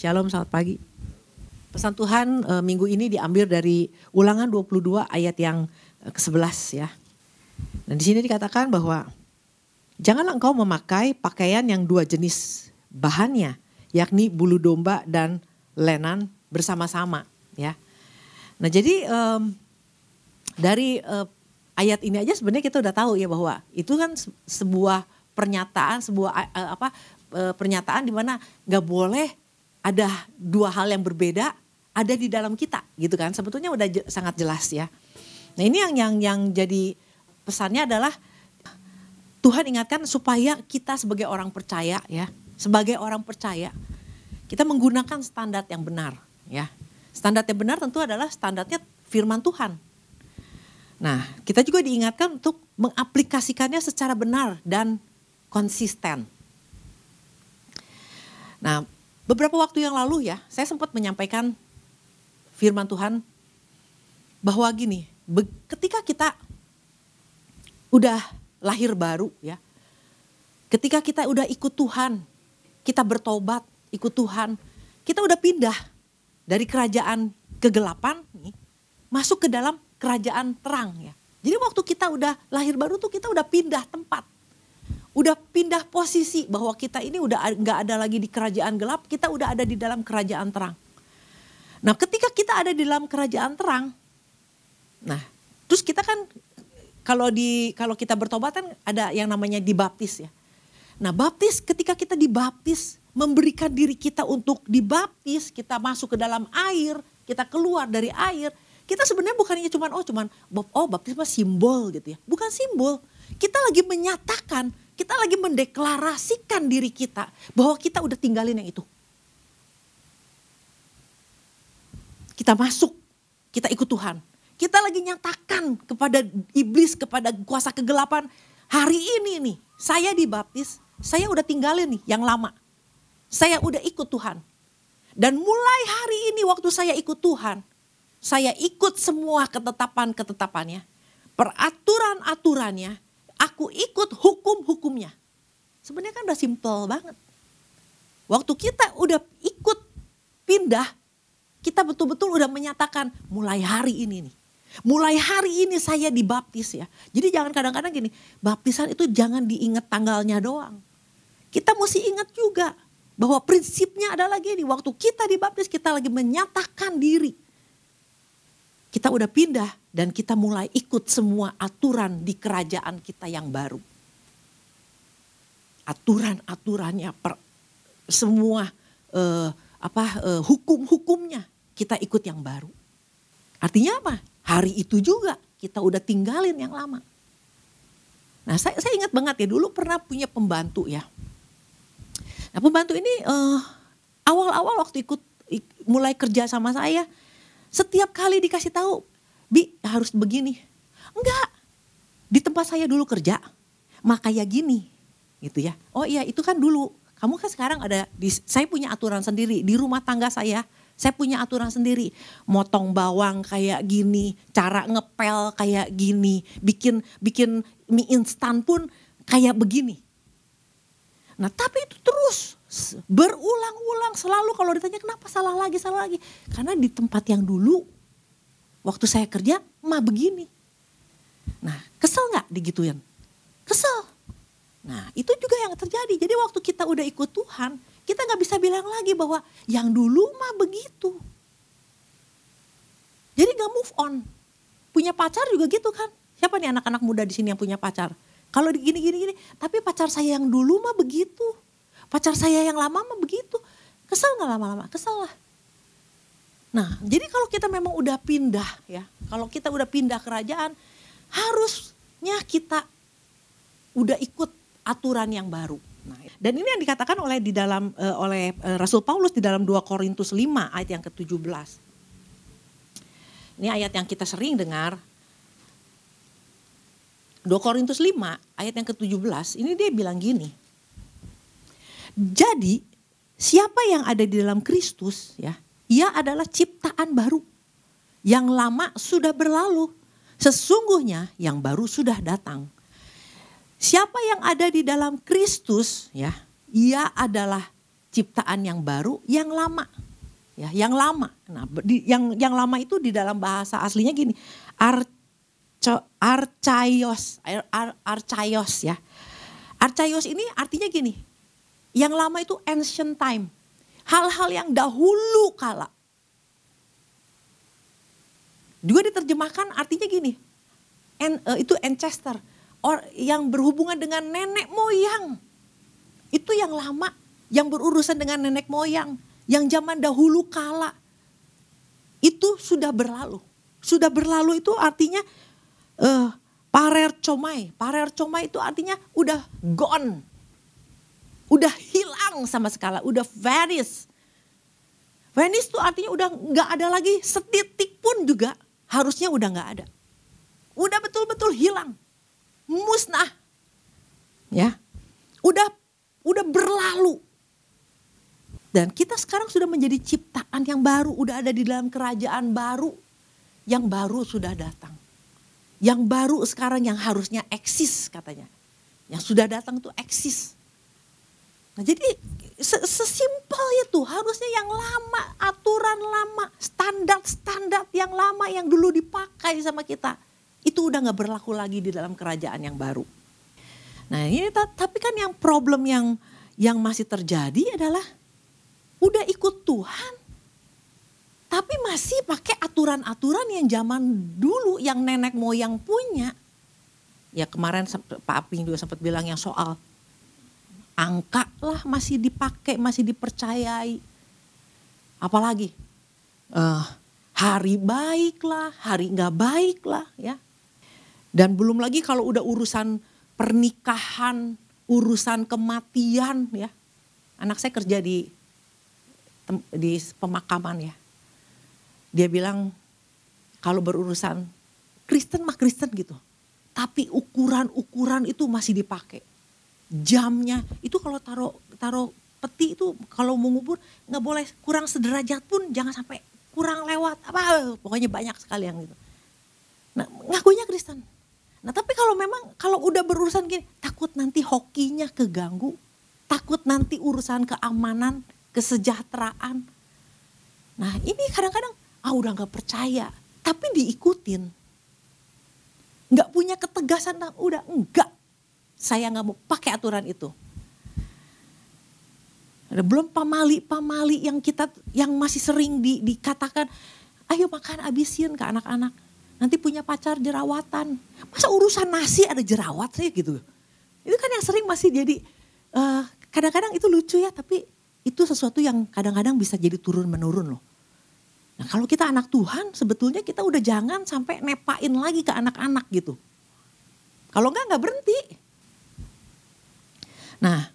Shalom, selamat pagi. Pesan Tuhan e, minggu ini diambil dari Ulangan 22 ayat yang e, ke-11 ya. Dan di sini dikatakan bahwa janganlah engkau memakai pakaian yang dua jenis bahannya, yakni bulu domba dan lenan bersama-sama ya. Nah, jadi um, dari uh, ayat ini aja sebenarnya kita udah tahu ya bahwa itu kan sebuah pernyataan, sebuah uh, apa uh, pernyataan di mana nggak boleh ada dua hal yang berbeda ada di dalam kita gitu kan. Sebetulnya udah je, sangat jelas ya. Nah, ini yang yang yang jadi pesannya adalah Tuhan ingatkan supaya kita sebagai orang percaya ya, sebagai orang percaya kita menggunakan standar yang benar ya. Standar yang benar tentu adalah standarnya firman Tuhan Nah, kita juga diingatkan untuk mengaplikasikannya secara benar dan konsisten. Nah, beberapa waktu yang lalu ya, saya sempat menyampaikan firman Tuhan bahwa gini, ketika kita udah lahir baru ya, ketika kita udah ikut Tuhan, kita bertobat, ikut Tuhan, kita udah pindah dari kerajaan kegelapan nih, masuk ke dalam kerajaan terang ya. Jadi waktu kita udah lahir baru tuh kita udah pindah tempat. Udah pindah posisi bahwa kita ini udah nggak ada lagi di kerajaan gelap, kita udah ada di dalam kerajaan terang. Nah ketika kita ada di dalam kerajaan terang, nah terus kita kan kalau di kalau kita bertobat kan ada yang namanya dibaptis ya. Nah baptis ketika kita dibaptis memberikan diri kita untuk dibaptis, kita masuk ke dalam air, kita keluar dari air, kita sebenarnya bukannya cuman oh cuman oh baptisma simbol gitu ya. Bukan simbol. Kita lagi menyatakan, kita lagi mendeklarasikan diri kita bahwa kita udah tinggalin yang itu. Kita masuk, kita ikut Tuhan. Kita lagi nyatakan kepada iblis, kepada kuasa kegelapan, hari ini nih saya dibaptis, saya udah tinggalin nih yang lama. Saya udah ikut Tuhan. Dan mulai hari ini waktu saya ikut Tuhan, saya ikut semua ketetapan-ketetapannya, peraturan-aturannya, aku ikut hukum-hukumnya. Udah simpel banget. Waktu kita udah ikut pindah, kita betul-betul udah menyatakan mulai hari ini nih. Mulai hari ini saya dibaptis ya. Jadi jangan kadang-kadang gini, baptisan itu jangan diingat tanggalnya doang. Kita mesti ingat juga bahwa prinsipnya adalah gini, waktu kita dibaptis kita lagi menyatakan diri kita udah pindah dan kita mulai ikut semua aturan di kerajaan kita yang baru. Aturan-aturannya semua uh, apa uh, hukum-hukumnya kita ikut yang baru. Artinya apa? Hari itu juga kita udah tinggalin yang lama. Nah saya, saya ingat banget ya dulu pernah punya pembantu ya. Nah pembantu ini uh, awal-awal waktu ikut mulai kerja sama saya setiap kali dikasih tahu, Bi harus begini. Enggak, di tempat saya dulu kerja, makanya gini gitu ya. Oh iya itu kan dulu, kamu kan sekarang ada, di, saya punya aturan sendiri di rumah tangga saya. Saya punya aturan sendiri, motong bawang kayak gini, cara ngepel kayak gini, bikin bikin mie instan pun kayak begini. Nah tapi itu terus berulang-ulang selalu kalau ditanya kenapa salah lagi salah lagi karena di tempat yang dulu waktu saya kerja mah begini nah kesel nggak digituin kesel nah itu juga yang terjadi. Jadi waktu kita udah ikut Tuhan kita nggak bisa bilang lagi bahwa yang dulu mah begitu. Jadi nggak move on. Punya pacar juga gitu kan? Siapa nih anak-anak muda di sini yang punya pacar? Kalau gini gini gini. Tapi pacar saya yang dulu mah begitu. Pacar saya yang lama mah begitu. Kesel nggak lama-lama? Kesel lah. Nah, jadi kalau kita memang udah pindah ya, kalau kita udah pindah kerajaan, harusnya kita udah ikut aturan yang baru. Nah, dan ini yang dikatakan oleh di dalam uh, oleh uh, Rasul Paulus di dalam 2 Korintus 5 ayat yang ke-17. Ini ayat yang kita sering dengar. 2 Korintus 5 ayat yang ke-17, ini dia bilang gini. Jadi siapa yang ada di dalam Kristus ya, ia adalah ciptaan baru. Yang lama sudah berlalu, sesungguhnya yang baru sudah datang. Siapa yang ada di dalam Kristus ya, ia adalah ciptaan yang baru, yang lama. Ya, yang lama. Nah, di, yang yang lama itu di dalam bahasa aslinya gini, arco, archaios, ar, ar, archaios ya. Archaios ini artinya gini, yang lama itu ancient time. Hal-hal yang dahulu kala. Juga diterjemahkan artinya gini, en, uh, itu ancestor, or, yang berhubungan dengan nenek moyang. Itu yang lama, yang berurusan dengan nenek moyang yang zaman dahulu kala itu sudah berlalu. Sudah berlalu itu artinya uh, parer comai. Parer comai itu artinya udah gone. Udah hilang sama sekali, udah vanish. Vanish itu artinya udah nggak ada lagi setitik pun juga harusnya udah nggak ada. Udah betul-betul hilang. Musnah. Ya. Udah udah berlalu dan kita sekarang sudah menjadi ciptaan yang baru, udah ada di dalam kerajaan baru. Yang baru sudah datang. Yang baru sekarang yang harusnya eksis katanya. Yang sudah datang itu eksis. Nah jadi sesimpel itu harusnya yang lama, aturan lama, standar-standar yang lama yang dulu dipakai sama kita. Itu udah gak berlaku lagi di dalam kerajaan yang baru. Nah ini tapi kan yang problem yang yang masih terjadi adalah udah ikut Tuhan. Tapi masih pakai aturan-aturan yang zaman dulu yang nenek moyang punya. Ya kemarin Pak Aping juga sempat bilang yang soal angka lah masih dipakai, masih dipercayai. Apalagi uh, hari baik lah, hari nggak baik lah ya. Dan belum lagi kalau udah urusan pernikahan, urusan kematian ya. Anak saya kerja di di pemakaman ya. Dia bilang kalau berurusan Kristen mah Kristen gitu. Tapi ukuran-ukuran itu masih dipakai. Jamnya itu kalau taruh taruh peti itu kalau mengubur nggak boleh kurang sederajat pun jangan sampai kurang lewat apa pokoknya banyak sekali yang gitu. Nah ngakunya Kristen. Nah tapi kalau memang kalau udah berurusan gini takut nanti hokinya keganggu, takut nanti urusan keamanan kesejahteraan. Nah ini kadang-kadang ah udah gak percaya, tapi diikutin. Gak punya ketegasan, nah, udah enggak. Saya gak mau pakai aturan itu. Ada belum pamali-pamali yang kita yang masih sering di, dikatakan, ayo makan abisin ke anak-anak. Nanti punya pacar jerawatan. Masa urusan nasi ada jerawat sih gitu. Itu kan yang sering masih jadi, uh, kadang-kadang itu lucu ya tapi itu sesuatu yang kadang-kadang bisa jadi turun menurun loh. Nah kalau kita anak Tuhan sebetulnya kita udah jangan sampai nepain lagi ke anak-anak gitu. Kalau enggak enggak berhenti. Nah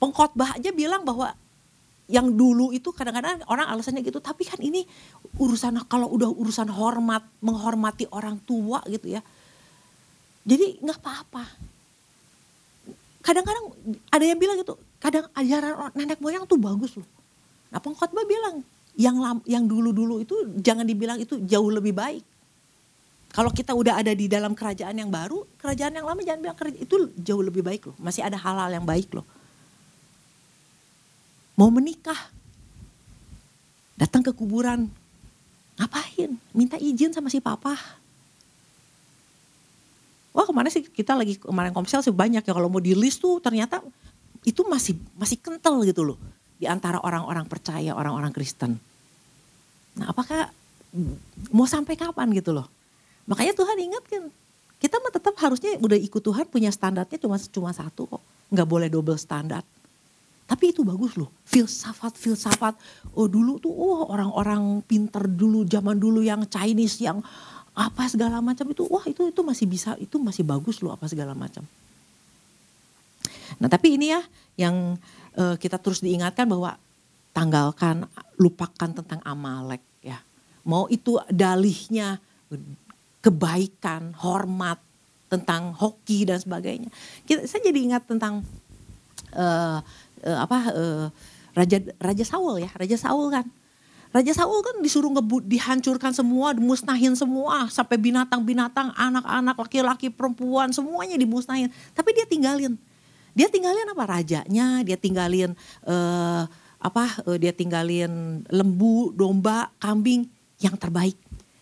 pengkhotbah aja bilang bahwa yang dulu itu kadang-kadang orang alasannya gitu tapi kan ini urusan kalau udah urusan hormat menghormati orang tua gitu ya jadi nggak apa-apa kadang-kadang ada yang bilang gitu kadang ajaran nenek moyang tuh bagus loh. Nah pengkhotbah bilang yang yang dulu-dulu itu jangan dibilang itu jauh lebih baik. Kalau kita udah ada di dalam kerajaan yang baru, kerajaan yang lama jangan bilang itu jauh lebih baik loh. Masih ada hal-hal yang baik loh. Mau menikah, datang ke kuburan, ngapain? Minta izin sama si papa. Wah ke mana sih kita lagi kemarin komsel sih banyak ya kalau mau di list tuh ternyata itu masih masih kental gitu loh di antara orang-orang percaya, orang-orang Kristen. Nah, apakah mau sampai kapan gitu loh? Makanya Tuhan ingatkan, kita mah tetap harusnya udah ikut Tuhan punya standarnya cuma cuma satu kok, nggak boleh double standar. Tapi itu bagus loh, filsafat filsafat. Oh dulu tuh, oh orang-orang pinter dulu zaman dulu yang Chinese yang apa segala macam itu, wah itu itu masih bisa, itu masih bagus loh apa segala macam. Nah tapi ini ya yang uh, kita terus diingatkan bahwa tanggalkan, lupakan tentang Amalek ya. Mau itu dalihnya kebaikan, hormat, tentang hoki dan sebagainya. Kita, saya jadi ingat tentang uh, uh, apa uh, Raja Raja Saul ya, Raja Saul kan. Raja Saul kan disuruh ngebut, dihancurkan semua, dimusnahin semua, sampai binatang-binatang, anak-anak, laki-laki, perempuan, semuanya dimusnahin. Tapi dia tinggalin Dia tinggalin apa? Rajanya, dia tinggalin uh, apa? Uh, dia tinggalin lembu, domba, kambing yang terbaik,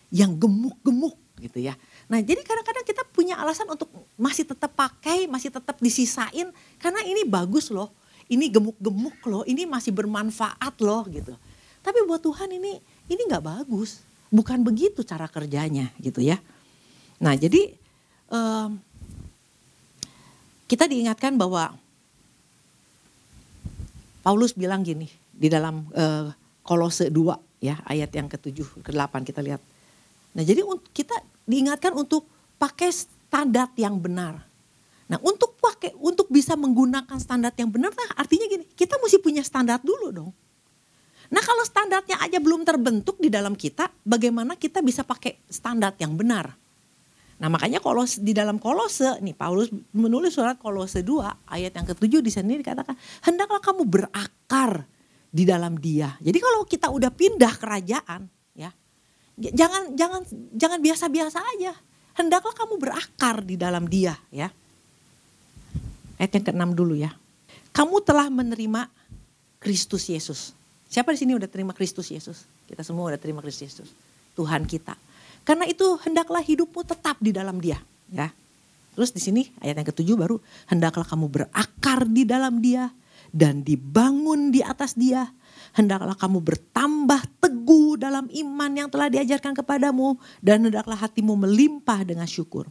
yang gemuk-gemuk gitu ya. Nah jadi kadang-kadang kita punya alasan untuk masih tetap pakai, masih tetap disisain karena ini bagus loh, ini gemuk-gemuk loh, ini masih bermanfaat loh gitu. Tapi buat Tuhan ini ini nggak bagus, bukan begitu cara kerjanya gitu ya. Nah jadi um, kita diingatkan bahwa Paulus bilang gini di dalam uh, Kolose 2 ya ayat yang ke-7 ke-8 kita lihat. Nah, jadi kita diingatkan untuk pakai standar yang benar. Nah, untuk pakai untuk bisa menggunakan standar yang benar nah artinya gini, kita mesti punya standar dulu dong. Nah, kalau standarnya aja belum terbentuk di dalam kita, bagaimana kita bisa pakai standar yang benar? Nah makanya kalau di dalam kolose, nih Paulus menulis surat kolose 2 ayat yang ketujuh di sini dikatakan, hendaklah kamu berakar di dalam dia. Jadi kalau kita udah pindah kerajaan, ya jangan jangan jangan biasa-biasa aja. Hendaklah kamu berakar di dalam dia, ya. Ayat yang keenam dulu ya. Kamu telah menerima Kristus Yesus. Siapa di sini udah terima Kristus Yesus? Kita semua udah terima Kristus Yesus. Tuhan kita. Karena itu hendaklah hidupmu tetap di dalam dia. Ya. Terus di sini ayat yang ketujuh baru hendaklah kamu berakar di dalam dia dan dibangun di atas dia. Hendaklah kamu bertambah teguh dalam iman yang telah diajarkan kepadamu dan hendaklah hatimu melimpah dengan syukur.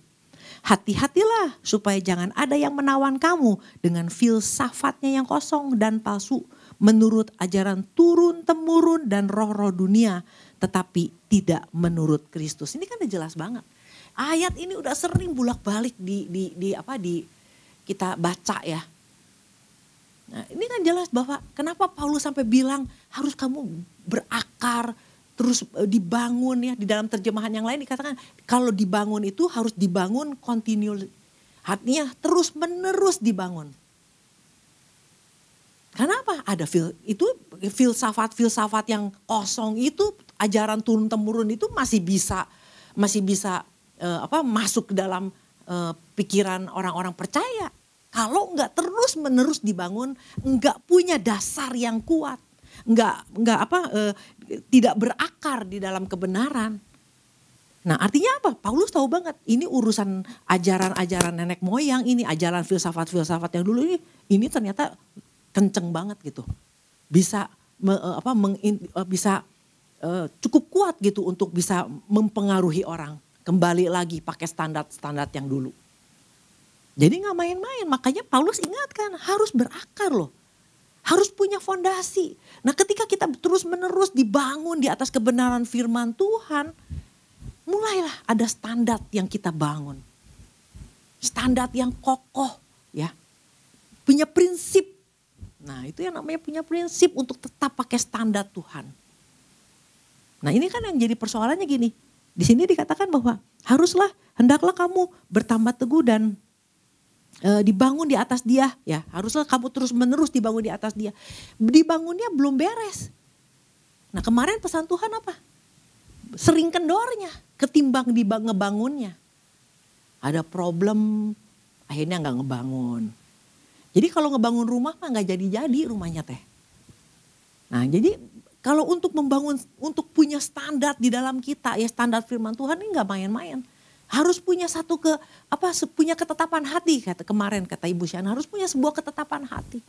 Hati-hatilah supaya jangan ada yang menawan kamu dengan filsafatnya yang kosong dan palsu menurut ajaran turun temurun dan roh-roh dunia tetapi tidak menurut Kristus. Ini kan jelas banget. Ayat ini udah sering bolak-balik di, di, di apa di kita baca ya. Nah, ini kan jelas bahwa kenapa Paulus sampai bilang harus kamu berakar terus e, dibangun ya di dalam terjemahan yang lain dikatakan kalau dibangun itu harus dibangun continue artinya terus menerus dibangun. Karena apa? Ada fil, itu filsafat-filsafat yang kosong itu ajaran turun temurun itu masih bisa masih bisa uh, apa masuk ke dalam uh, pikiran orang-orang percaya. Kalau nggak terus menerus dibangun, nggak punya dasar yang kuat, nggak nggak apa uh, tidak berakar di dalam kebenaran. Nah artinya apa? Paulus tahu banget ini urusan ajaran-ajaran nenek moyang ini, ajaran filsafat-filsafat yang dulu ini, ini ternyata kenceng banget gitu. Bisa me, apa meng, bisa uh, cukup kuat gitu untuk bisa mempengaruhi orang. Kembali lagi pakai standar-standar yang dulu. Jadi nggak main-main, makanya Paulus ingatkan harus berakar loh. Harus punya fondasi. Nah ketika kita terus menerus dibangun di atas kebenaran firman Tuhan, mulailah ada standar yang kita bangun. Standar yang kokoh ya. Punya prinsip. Nah itu yang namanya punya prinsip untuk tetap pakai standar Tuhan. Nah ini kan yang jadi persoalannya gini. Di sini dikatakan bahwa haruslah hendaklah kamu bertambah teguh dan e, dibangun di atas dia. Ya haruslah kamu terus menerus dibangun di atas dia. Dibangunnya belum beres. Nah kemarin pesan Tuhan apa? Sering kendornya ketimbang dibang ngebangunnya. Ada problem akhirnya nggak ngebangun. Jadi kalau ngebangun rumah mah nggak jadi-jadi rumahnya teh. Nah jadi kalau untuk membangun, untuk punya standar di dalam kita, ya standar firman Tuhan ini nggak main-main. Harus punya satu ke apa punya ketetapan hati kata kemarin kata Ibu Syana harus punya sebuah ketetapan hati.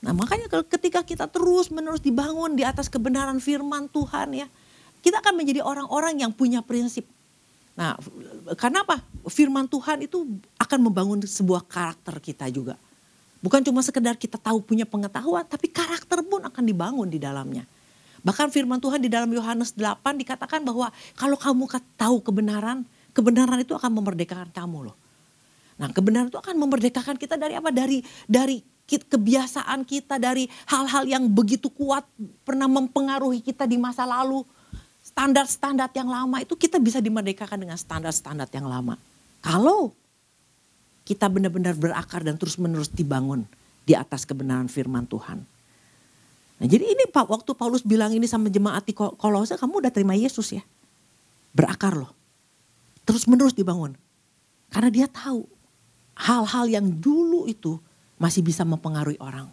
Nah makanya ketika kita terus menerus dibangun di atas kebenaran firman Tuhan ya, kita akan menjadi orang-orang yang punya prinsip. Nah karena apa? Firman Tuhan itu akan membangun sebuah karakter kita juga. Bukan cuma sekedar kita tahu punya pengetahuan, tapi karakter pun akan dibangun di dalamnya. Bahkan firman Tuhan di dalam Yohanes 8 dikatakan bahwa kalau kamu tahu kebenaran, kebenaran itu akan memerdekakan kamu loh. Nah kebenaran itu akan memerdekakan kita dari apa? Dari dari kebiasaan kita, dari hal-hal yang begitu kuat pernah mempengaruhi kita di masa lalu. Standar-standar yang lama itu kita bisa dimerdekakan dengan standar-standar yang lama. Kalau kita benar-benar berakar dan terus-menerus dibangun di atas kebenaran firman Tuhan. Nah jadi ini Pak waktu Paulus bilang ini sama jemaat di Kolose kamu udah terima Yesus ya. Berakar loh. Terus menerus dibangun. Karena dia tahu hal-hal yang dulu itu masih bisa mempengaruhi orang.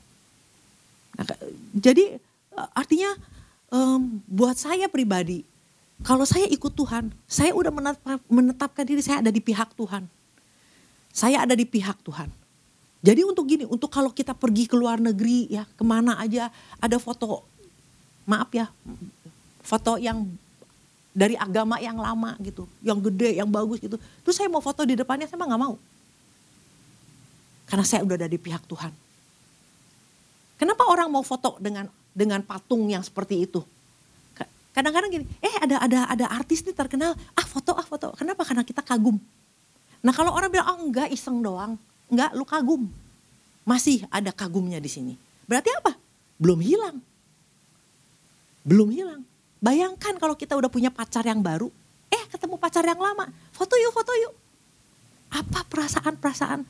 Nah, jadi eh, artinya um, buat saya pribadi, kalau saya ikut Tuhan, saya udah menetap, menetapkan diri saya ada di pihak Tuhan. Saya ada di pihak Tuhan. Jadi untuk gini, untuk kalau kita pergi ke luar negeri ya ke mana aja ada foto, maaf ya, foto yang dari agama yang lama gitu, yang gede, yang bagus gitu. Terus saya mau foto di depannya, saya mah nggak mau. Karena saya udah ada di pihak Tuhan. Kenapa orang mau foto dengan dengan patung yang seperti itu? Kadang-kadang gini, eh ada ada ada artis nih terkenal, ah foto ah foto. Kenapa? Karena kita kagum. Nah kalau orang bilang, oh enggak iseng doang, enggak lu kagum. Masih ada kagumnya di sini. Berarti apa? Belum hilang. Belum hilang. Bayangkan kalau kita udah punya pacar yang baru, eh ketemu pacar yang lama, foto yuk, foto yuk. Apa perasaan-perasaan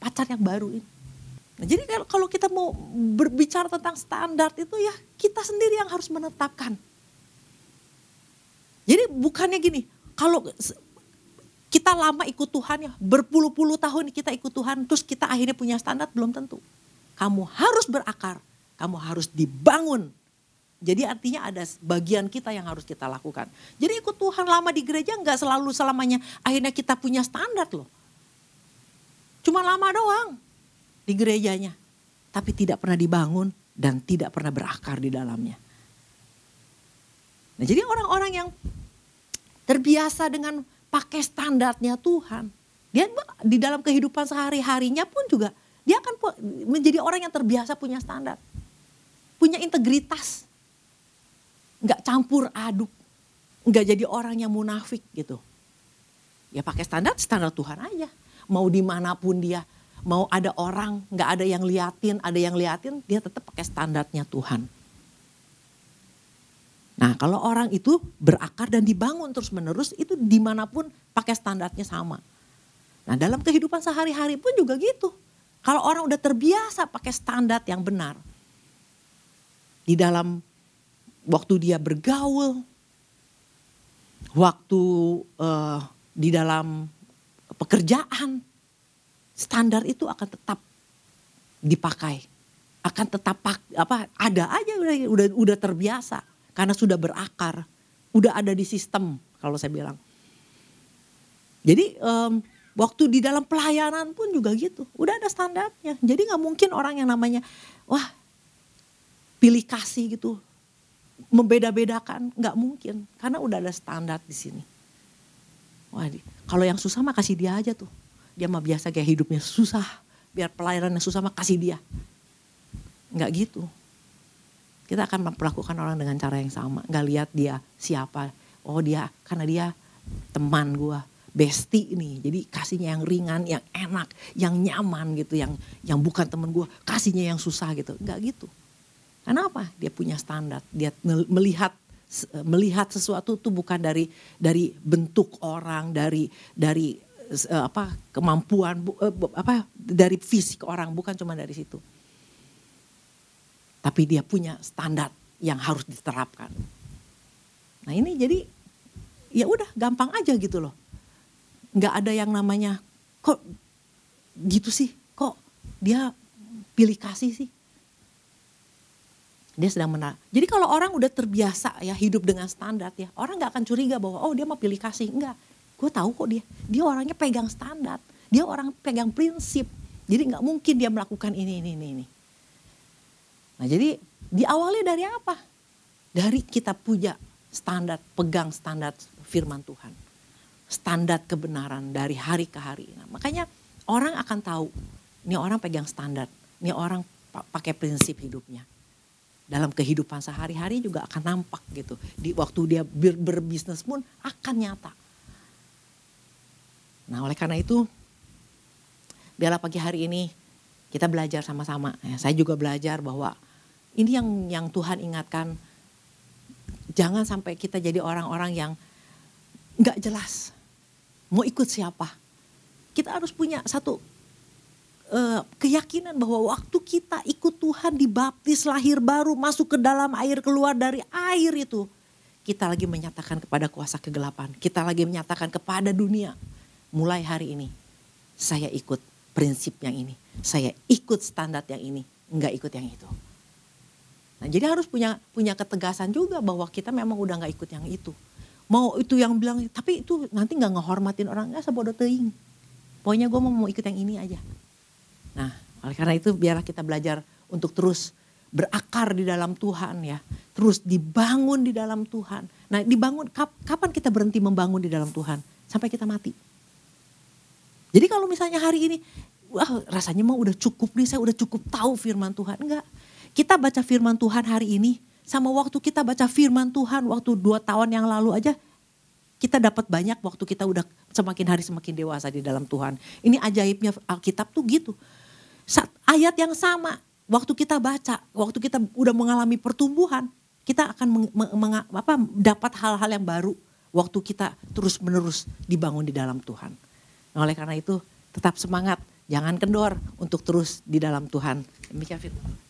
pacar yang baru ini? Nah, jadi kalau kita mau berbicara tentang standar itu ya kita sendiri yang harus menetapkan. Jadi bukannya gini, kalau kita lama ikut Tuhan ya, berpuluh-puluh tahun kita ikut Tuhan, terus kita akhirnya punya standar, belum tentu. Kamu harus berakar, kamu harus dibangun jadi artinya ada bagian kita yang harus kita lakukan. Jadi ikut Tuhan lama di gereja nggak selalu selamanya akhirnya kita punya standar loh. Cuma lama doang di gerejanya. Tapi tidak pernah dibangun dan tidak pernah berakar di dalamnya. Nah jadi orang-orang yang terbiasa dengan pakai standarnya Tuhan. Dia di dalam kehidupan sehari-harinya pun juga dia akan menjadi orang yang terbiasa punya standar. Punya integritas nggak campur aduk, nggak jadi orang yang munafik gitu. Ya pakai standar standar Tuhan aja. Mau di mana pun dia, mau ada orang nggak ada yang liatin, ada yang liatin, dia tetap pakai standarnya Tuhan. Nah kalau orang itu berakar dan dibangun terus menerus itu di mana pun pakai standarnya sama. Nah dalam kehidupan sehari-hari pun juga gitu. Kalau orang udah terbiasa pakai standar yang benar. Di dalam waktu dia bergaul, waktu uh, di dalam pekerjaan, standar itu akan tetap dipakai, akan tetap apa ada aja udah udah udah terbiasa karena sudah berakar, udah ada di sistem kalau saya bilang. Jadi um, waktu di dalam pelayanan pun juga gitu, udah ada standarnya. Jadi nggak mungkin orang yang namanya wah pilih kasih gitu membeda-bedakan nggak mungkin karena udah ada standar di sini. Wah, kalau yang susah mah kasih dia aja tuh. Dia mah biasa kayak hidupnya susah, biar pelayanan yang susah mah kasih dia. Nggak gitu. Kita akan memperlakukan orang dengan cara yang sama, nggak lihat dia siapa. Oh dia karena dia teman gua, bestie nih. Jadi kasihnya yang ringan, yang enak, yang nyaman gitu, yang yang bukan temen gua, kasihnya yang susah gitu. Nggak gitu. Kenapa? Dia punya standar. Dia melihat melihat sesuatu itu bukan dari dari bentuk orang, dari dari uh, apa kemampuan uh, apa dari fisik orang, bukan cuma dari situ. Tapi dia punya standar yang harus diterapkan. Nah ini jadi ya udah gampang aja gitu loh. Nggak ada yang namanya kok gitu sih, kok dia pilih kasih sih dia sedang menang. Jadi kalau orang udah terbiasa ya hidup dengan standar ya, orang nggak akan curiga bahwa oh dia mau pilih kasih. Enggak, gue tahu kok dia. Dia orangnya pegang standar, dia orang pegang prinsip. Jadi nggak mungkin dia melakukan ini, ini, ini, ini. Nah jadi diawali dari apa? Dari kita punya standar, pegang standar firman Tuhan. Standar kebenaran dari hari ke hari. Nah, makanya orang akan tahu, ini orang pegang standar, ini orang pakai prinsip hidupnya dalam kehidupan sehari-hari juga akan nampak gitu. Di waktu dia ber, berbisnis pun akan nyata. Nah oleh karena itu, biarlah pagi hari ini kita belajar sama-sama. Ya, saya juga belajar bahwa ini yang yang Tuhan ingatkan, jangan sampai kita jadi orang-orang yang nggak jelas mau ikut siapa. Kita harus punya satu uh, keyakinan bahwa waktu kita ikut Tuhan dibaptis lahir baru masuk ke dalam air keluar dari air itu kita lagi menyatakan kepada kuasa kegelapan kita lagi menyatakan kepada dunia mulai hari ini saya ikut prinsip yang ini. Saya ikut standar yang ini, enggak ikut yang itu. Nah, jadi harus punya punya ketegasan juga bahwa kita memang udah nggak ikut yang itu. Mau itu yang bilang, tapi itu nanti nggak ngehormatin orang, nggak sebodoh teing. Pokoknya gue mau, mau ikut yang ini aja. Nah, oleh karena itu biarlah kita belajar untuk terus berakar di dalam Tuhan ya. Terus dibangun di dalam Tuhan. Nah dibangun, kapan kita berhenti membangun di dalam Tuhan? Sampai kita mati. Jadi kalau misalnya hari ini, wah rasanya mau udah cukup nih, saya udah cukup tahu firman Tuhan. Enggak, kita baca firman Tuhan hari ini, sama waktu kita baca firman Tuhan waktu dua tahun yang lalu aja, kita dapat banyak waktu kita udah semakin hari semakin dewasa di dalam Tuhan. Ini ajaibnya Alkitab tuh gitu. Ayat yang sama, waktu kita baca, waktu kita udah mengalami pertumbuhan, kita akan meng, meng, apa, dapat hal-hal yang baru waktu kita terus menerus dibangun di dalam Tuhan. Nah, oleh karena itu tetap semangat, jangan kendor untuk terus di dalam Tuhan. Demikian firman.